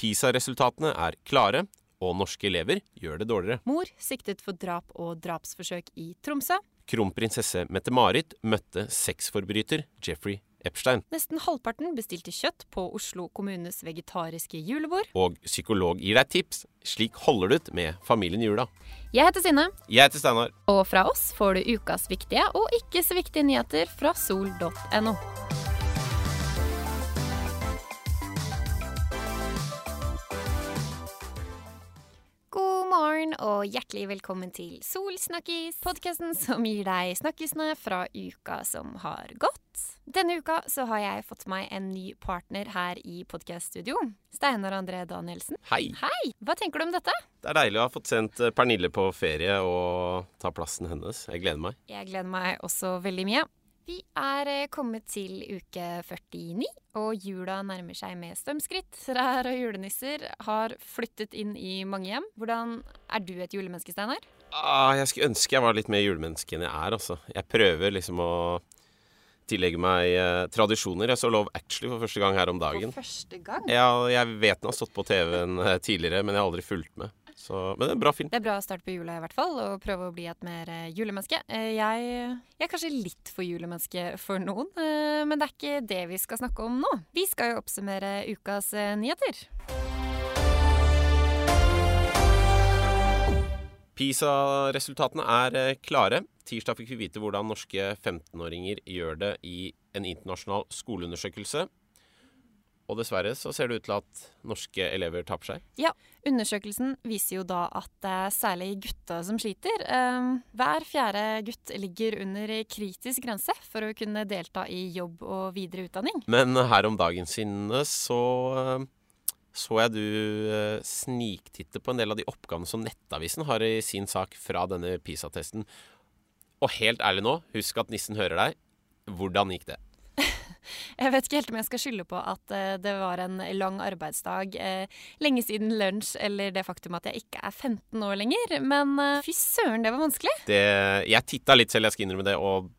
PISA-resultatene er klare, og norske elever gjør det dårligere. Mor siktet for drap og drapsforsøk i Tromsø. Kronprinsesse Mette-Marit møtte sexforbryter Jeffrey Epstein. Nesten halvparten bestilte kjøtt på Oslo kommunes vegetariske julebord. Og psykolog gir deg tips. Slik holder du ut med familien Jula. Jeg heter Synne, Jeg heter Steinar. og fra oss får du ukas viktige og ikke så viktige nyheter fra sol.no. og hjertelig velkommen til Solsnakkis, podkasten som gir deg snakkisene fra uka som har gått. Denne uka så har jeg fått meg en ny partner her i podkaststudio. Steinar André Danielsen. Hei. Hei! Hva tenker du om dette? Det er deilig å ha fått sendt eh, Pernille på ferie og ta plassen hennes. Jeg gleder meg. Jeg gleder meg også veldig mye. Vi er eh, kommet til uke 49, og jula nærmer seg med stømskritt. Trær og julenisser har flyttet inn i mange hjem. Hvordan er du et julemenneske, Steinar? Ah, jeg skulle ønske jeg var litt mer julemenneske enn jeg er, altså. Jeg prøver liksom å tillegge meg eh, tradisjoner. Jeg så Love Actually for første gang her om dagen. For første gang? Ja, jeg vet den har stått på TV-en eh, tidligere, men jeg har aldri fulgt med. Så, men det er en bra film. Det er bra å starte på jula i hvert fall, og prøve å bli et mer eh, julemenneske. Eh, Jeg, jeg er kanskje litt for julemenneske for noen, eh, men det er ikke det vi skal snakke om nå. Vi skal jo oppsummere ukas nyheter. PISA-resultatene er klare. Tirsdag fikk vi vite hvordan norske 15-åringer gjør det i en internasjonal skoleundersøkelse. Og dessverre så ser det ut til at norske elever taper seg. Ja, undersøkelsen viser jo da at det er særlig gutta som sliter. Eh, Hver fjerde gutt ligger under kritisk grense for å kunne delta i jobb og videre utdanning. Men her om dagen Synne, så eh, så jeg du eh, sniktitte på en del av de oppgavene som Nettavisen har i sin sak fra denne PISA-testen. Og helt ærlig nå, husk at nissen hører deg. Hvordan gikk det? Jeg vet ikke helt om jeg skal skylde på at eh, det var en lang arbeidsdag, eh, lenge siden lunsj eller det faktum at jeg ikke er 15 år lenger, men eh, fy søren, det var vanskelig. det jeg titta litt selv, jeg skal innrømme det, og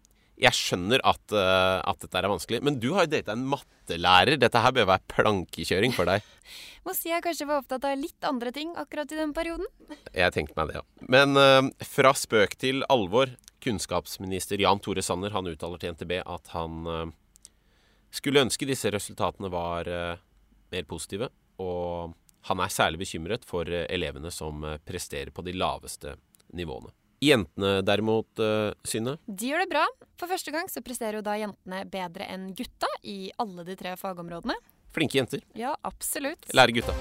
jeg skjønner at, at dette er vanskelig. Men du har jo data en mattelærer. Dette her bør være plankekjøring for deg. Må si jeg kanskje var opptatt av litt andre ting akkurat i den perioden. Jeg tenkte meg det, ja. Men fra spøk til alvor. Kunnskapsminister Jan Tore Sanner han uttaler til NTB at han eh, skulle ønske disse resultatene var eh, mer positive. Og han er særlig bekymret for eh, elevene som eh, presterer på de laveste nivåene. Jentene derimot, Synne, De gjør det bra. For første gang så presterer jo da jentene bedre enn gutta i alle de tre fagområdene. flinke jenter. Ja, absolutt. Lære gutta.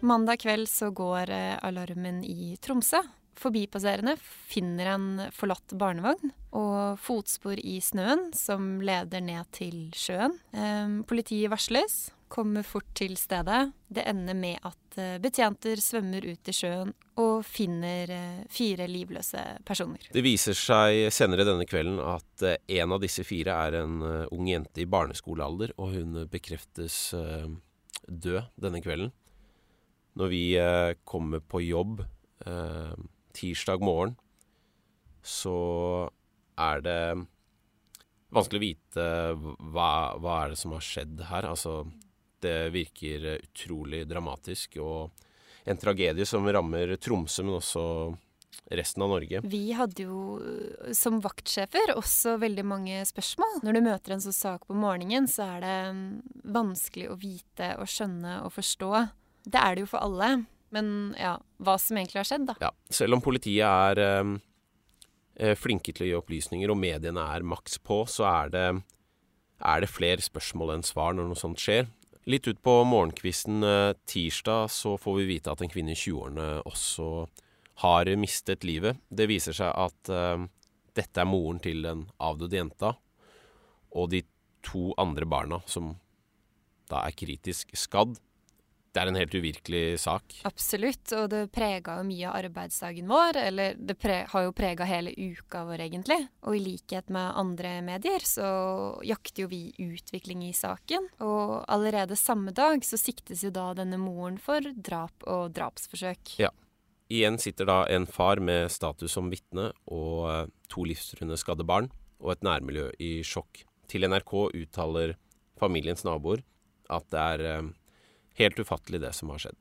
Mandag kveld så går alarmen i Tromsø. Forbipasserende finner en forlatt barnevogn og fotspor i snøen som leder ned til sjøen. Eh, politiet varsles, kommer fort til stedet. Det ender med at eh, betjenter svømmer ut i sjøen og finner eh, fire livløse personer. Det viser seg senere denne kvelden at eh, en av disse fire er en ung jente i barneskolealder, og hun bekreftes død denne kvelden. Når vi kommer på jobb tirsdag morgen, så er det vanskelig å vite hva, hva er det som har skjedd her. Altså, det virker eh, utrolig dramatisk, og en tragedie som rammer Tromsø, men også resten av Norge. Vi hadde jo øh, som vaktsjefer også veldig mange spørsmål. Når du møter en sånn sak på morgenen, så er det mm, vanskelig å vite og skjønne og forstå. Det er det jo for alle. Men ja, hva som egentlig har skjedd, da. Ja, selv om politiet er eh, eh, flinke til å gi opplysninger, og mediene er maks på, så er det, er det flere spørsmål enn svar når noe sånt skjer. Litt ut på morgenkvisten eh, tirsdag så får vi vite at en kvinne i 20-årene også har mistet livet. Det viser seg at eh, dette er moren til den avdøde jenta, og de to andre barna som da er kritisk skadd. Det er en helt uvirkelig sak. Absolutt, og det prega jo mye av arbeidsdagen vår. Eller det har jo prega hele uka vår, egentlig. Og i likhet med andre medier så jakter jo vi utvikling i saken. Og allerede samme dag så siktes jo da denne moren for drap og drapsforsøk. Ja. Igjen sitter da en far med status som vitne og eh, to livstruende skadde barn, og et nærmiljø i sjokk. Til NRK uttaler familiens naboer, at det er eh, helt ufattelig det som har skjedd.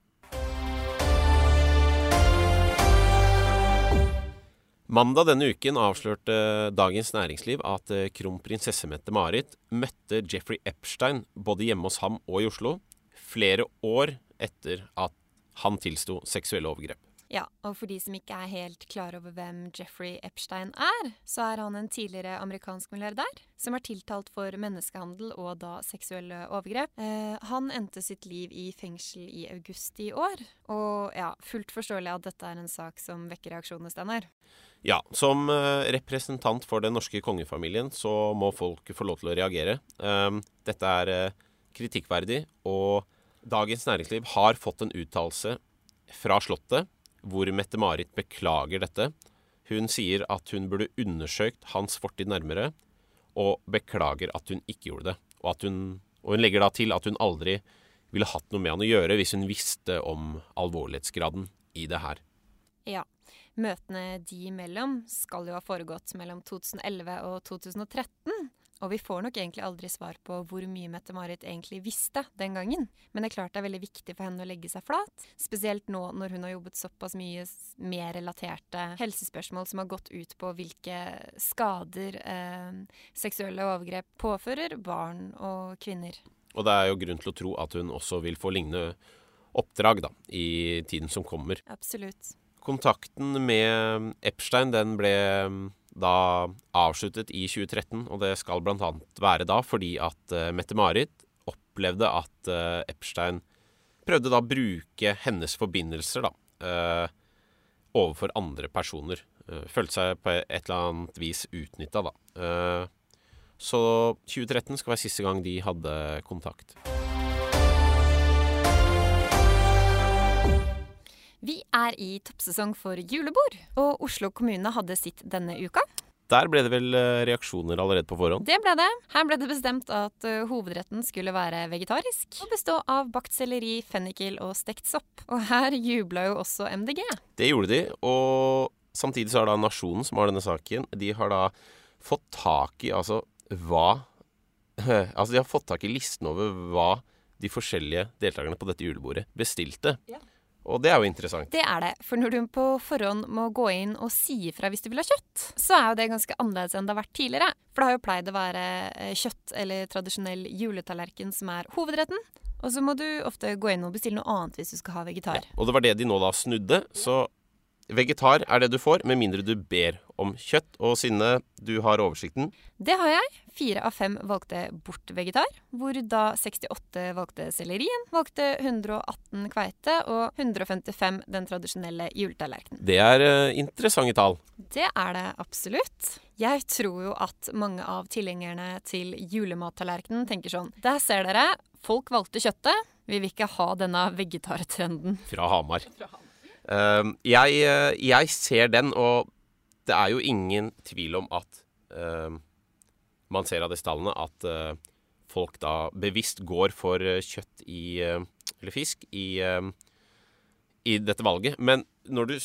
Mandag denne uken avslørte Dagens Næringsliv at eh, kronprinsesse Mette-Marit møtte Jeffrey Epstein både hjemme hos ham og i Oslo, flere år etter at han tilsto seksuelle overgrep. Ja, og for de som ikke er helt klar over hvem Jeffrey Epstein er, så er han en tidligere amerikansk milliardær som er tiltalt for menneskehandel og da seksuelle overgrep. Eh, han endte sitt liv i fengsel i august i år, og ja, fullt forståelig at dette er en sak som vekker reaksjonene, Steinar. Ja, som eh, representant for den norske kongefamilien så må folk få lov til å reagere. Eh, dette er uh, kritikkverdig, og Dagens Næringsliv har fått en uttalelse fra Slottet hvor Mette-Marit beklager dette. Hun sier at hun burde undersøkt hans fortid nærmere, og beklager at hun ikke gjorde det. Og, hun, og hun legger da til at hun aldri ville hatt noe med han å gjøre hvis hun visste om alvorlighetsgraden i det her. Ja. Møtene de imellom skal jo ha foregått mellom 2011 og 2013. Og vi får nok egentlig aldri svar på hvor mye Mette-Marit egentlig visste den gangen. Men det er klart det er veldig viktig for henne å legge seg flat. Spesielt nå når hun har jobbet såpass mye med relaterte helsespørsmål som har gått ut på hvilke skader eh, seksuelle overgrep påfører barn og kvinner. Og det er jo grunn til å tro at hun også vil få lignende oppdrag da, i tiden som kommer. Absolutt. Kontakten med Epstein den ble da avsluttet i 2013, og det skal bl.a. være da fordi at uh, Mette-Marit opplevde at uh, Epstein prøvde da å bruke hennes forbindelser da, uh, overfor andre personer. følte seg på et eller annet vis utnytta, da. så 2013 skal være siste gang de hadde kontakt. Vi er i toppsesong for julebord, og Oslo kommune hadde sitt denne uka. Der ble det vel eh, reaksjoner allerede på forhånd? Det ble det. Her ble det bestemt at uh, hovedretten skulle være vegetarisk og bestå av bakt selleri, fennikel og stekt sopp. Og her jubla jo også MDG. Det gjorde de, og samtidig så har da Nasjonen, som har denne saken, de har da fått tak i altså hva Altså de har fått tak i listen over hva de forskjellige deltakerne på dette julebordet bestilte. Ja. Og det er jo interessant. Det er det. For når du på forhånd må gå inn og si ifra hvis du vil ha kjøtt, så er jo det ganske annerledes enn det har vært tidligere. For det har jo pleid å være eh, kjøtt eller tradisjonell juletallerken som er hovedretten. Og så må du ofte gå inn og bestille noe annet hvis du skal ha vegetar. Ja, og det var det de nå da snudde. Så vegetar er det du får, med mindre du ber om kjøtt. Og Synne, du har oversikten? Det har jeg. Fire av fem valgte bort vegetar, hvor da 68 valgte sellerien, valgte 118 kveite og 155 den tradisjonelle juletallerkenen. Det er uh, interessante tall. Det er det absolutt. Jeg tror jo at mange av tilhengerne til julemattallerkenen tenker sånn Der ser dere, folk valgte kjøttet. Vi vil ikke ha denne vegetartrenden. Fra Hamar. Uh, jeg, uh, jeg ser den, og det er jo ingen tvil om at uh, man ser av disse tallene at uh, folk da bevisst går for uh, kjøtt i Eller fisk i, i dette valget. Men når du,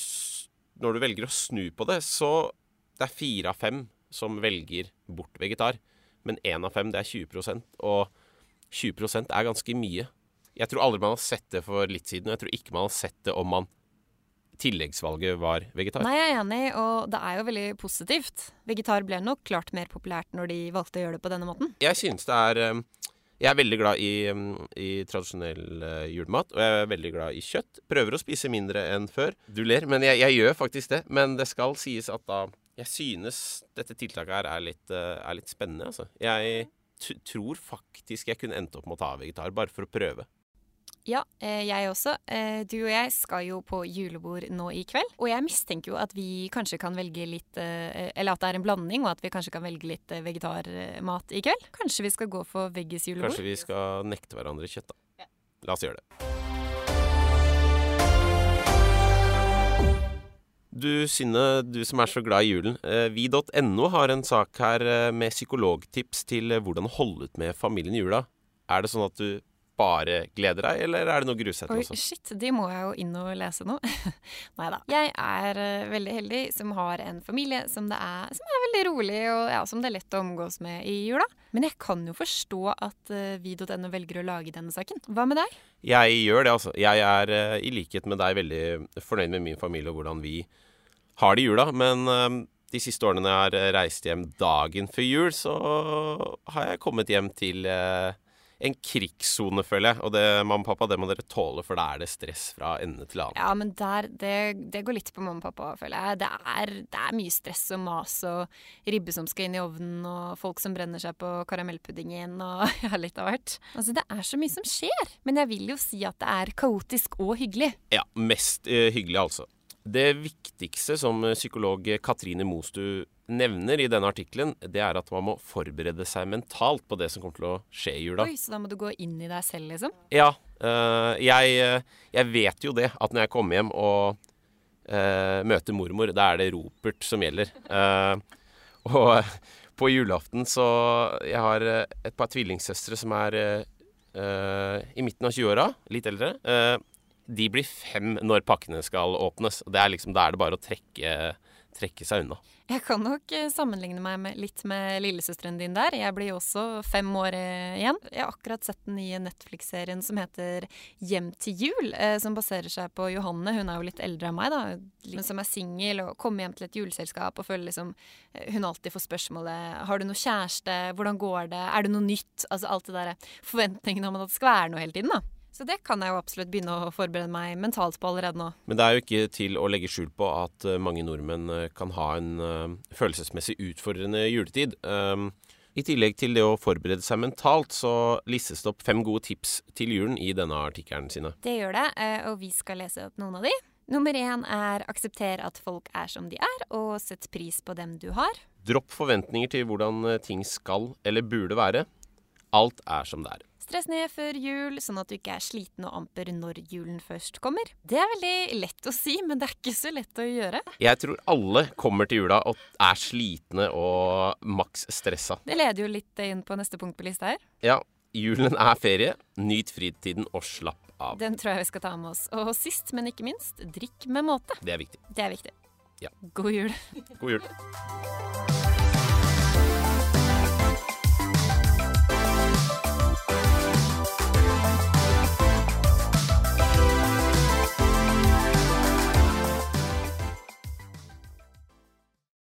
når du, velger å snu på det, så Det er fire av fem som velger bort vegetar. Men én av fem, det er 20% Og 20% er ganske mye. Jeg tror aldri man har sett det for litt siden. Og jeg tror ikke man har sett det om man tilleggsvalget var vegetar. Nei, jeg er enig, og det er jo veldig positivt. Vegetar ble nok klart mer populært når de valgte å gjøre det på denne måten. Jeg synes det er um, Jeg er veldig glad i, um, i tradisjonell uh, julemat, og jeg er veldig glad i kjøtt. Prøver å spise mindre enn før. Du ler, men jeg, jeg gjør faktisk det. Men det skal sies at da Jeg synes dette tiltaket her er litt, uh, er litt spennende, altså. Jeg tror faktisk jeg kunne endt opp med å ta vegetar, bare for å prøve. Ja, eh, jeg også. Eh, du og jeg skal jo på julebord nå i kveld. Og jeg mistenker jo at vi kanskje kan velge litt eh, Eller at det er en blanding, og at vi kanskje kan velge litt vegetarmat i kveld. Kanskje vi skal gå for veggis-julebord? Kanskje vi skal nekte hverandre kjøtt, da. Ja. La oss gjøre det. Du Synne, du som er så glad i julen. Vi.no har en sak her med psykologtips til hvordan holde ut med familien i jula. Er det sånn at du bare gleder deg, eller er det noe Oi, også? shit, de må jeg jo inn og lese nå. Nei da. Jeg er eh, veldig heldig som har en familie som, det er, som er veldig rolig, og ja, som det er lett å omgås med i jula. Men jeg kan jo forstå at uh, vi.no velger å lage denne saken. Hva med deg? Jeg gjør det, altså. Jeg er eh, i likhet med deg veldig fornøyd med min familie og hvordan vi har det i jula. Men eh, de siste årene når jeg har reist hjem dagen før jul, så har jeg kommet hjem til eh, en krigssone, føler jeg. Og det, mamma og pappa, det må dere tåle, for da er det stress fra ende til annen. Ja, men der, det, det går litt på mamma og pappa, føler jeg. Det er, det er mye stress og mas og ribbe som skal inn i ovnen, og folk som brenner seg på karamellpuddingen og ja, litt av hvert. Altså, det er så mye som skjer. Men jeg vil jo si at det er kaotisk og hyggelig. Ja, mest uh, hyggelig, altså. Det viktigste som eh, psykolog Katrine Mostu nevner i denne artikkelen, det er at man må forberede seg mentalt på det som kommer til å skje i jula. Oi, Så da må du gå inn i deg selv, liksom? Ja. eh, jeg, eh, jeg vet jo det, at når jeg kommer hjem og eh, møter mormor, da er det ropert som gjelder. Uh, og på julaften så Jeg har et par tvillingsøstre som er eh, i midten av 20-åra, litt eldre. Eh, de blir fem når pakkene skal åpnes. og Det er liksom, Da er det bare å trekke, trekke seg unna. Jeg kan nok eh, sammenligne meg med, litt med lillesøsteren din der. Jeg blir også fem år eh, igjen. Jeg har akkurat sett den nye Netflix-serien som heter Hjem til jul, eh, som baserer seg på Johanne. Hun er jo litt eldre enn meg, da, men som er singel og kommer hjem til et juleselskap og føler liksom Hun alltid får spørsmålet Har du noe kjæreste? Hvordan går det? Er det noe nytt? Altså alt det derre forventningene om at det skal være noe hele tiden, da. Så det kan jeg jo absolutt begynne å forberede meg mentalt på allerede nå. Men det er jo ikke til å legge skjul på at eh, mange nordmenn eh, kan ha en eh, følelsesmessig utfordrende juletid. Um, I tillegg til det å forberede seg mentalt, så listes det opp fem gode tips til julen i denne artikkelen sine. Det gjør det, og vi skal lese opp noen av de. Nummer én er aksepter at folk er som de er, og sett pris på dem du har. Dropp forventninger til hvordan ting skal eller burde være. Alt er som det er. Stress ned før jul, sånn at du ikke er sliten og amper når julen først kommer. Det er veldig lett å si, men det er ikke så lett å gjøre. Jeg tror alle kommer til jula og er slitne og maks stressa. Det leder jo litt inn på neste punkt på lista her. Ja, julen er ferie. Nyt fritiden og slapp av. Den tror jeg vi skal ta med oss. Og sist, men ikke minst, drikk med måte. Det er viktig. Det er viktig. Ja. God jul. God jul.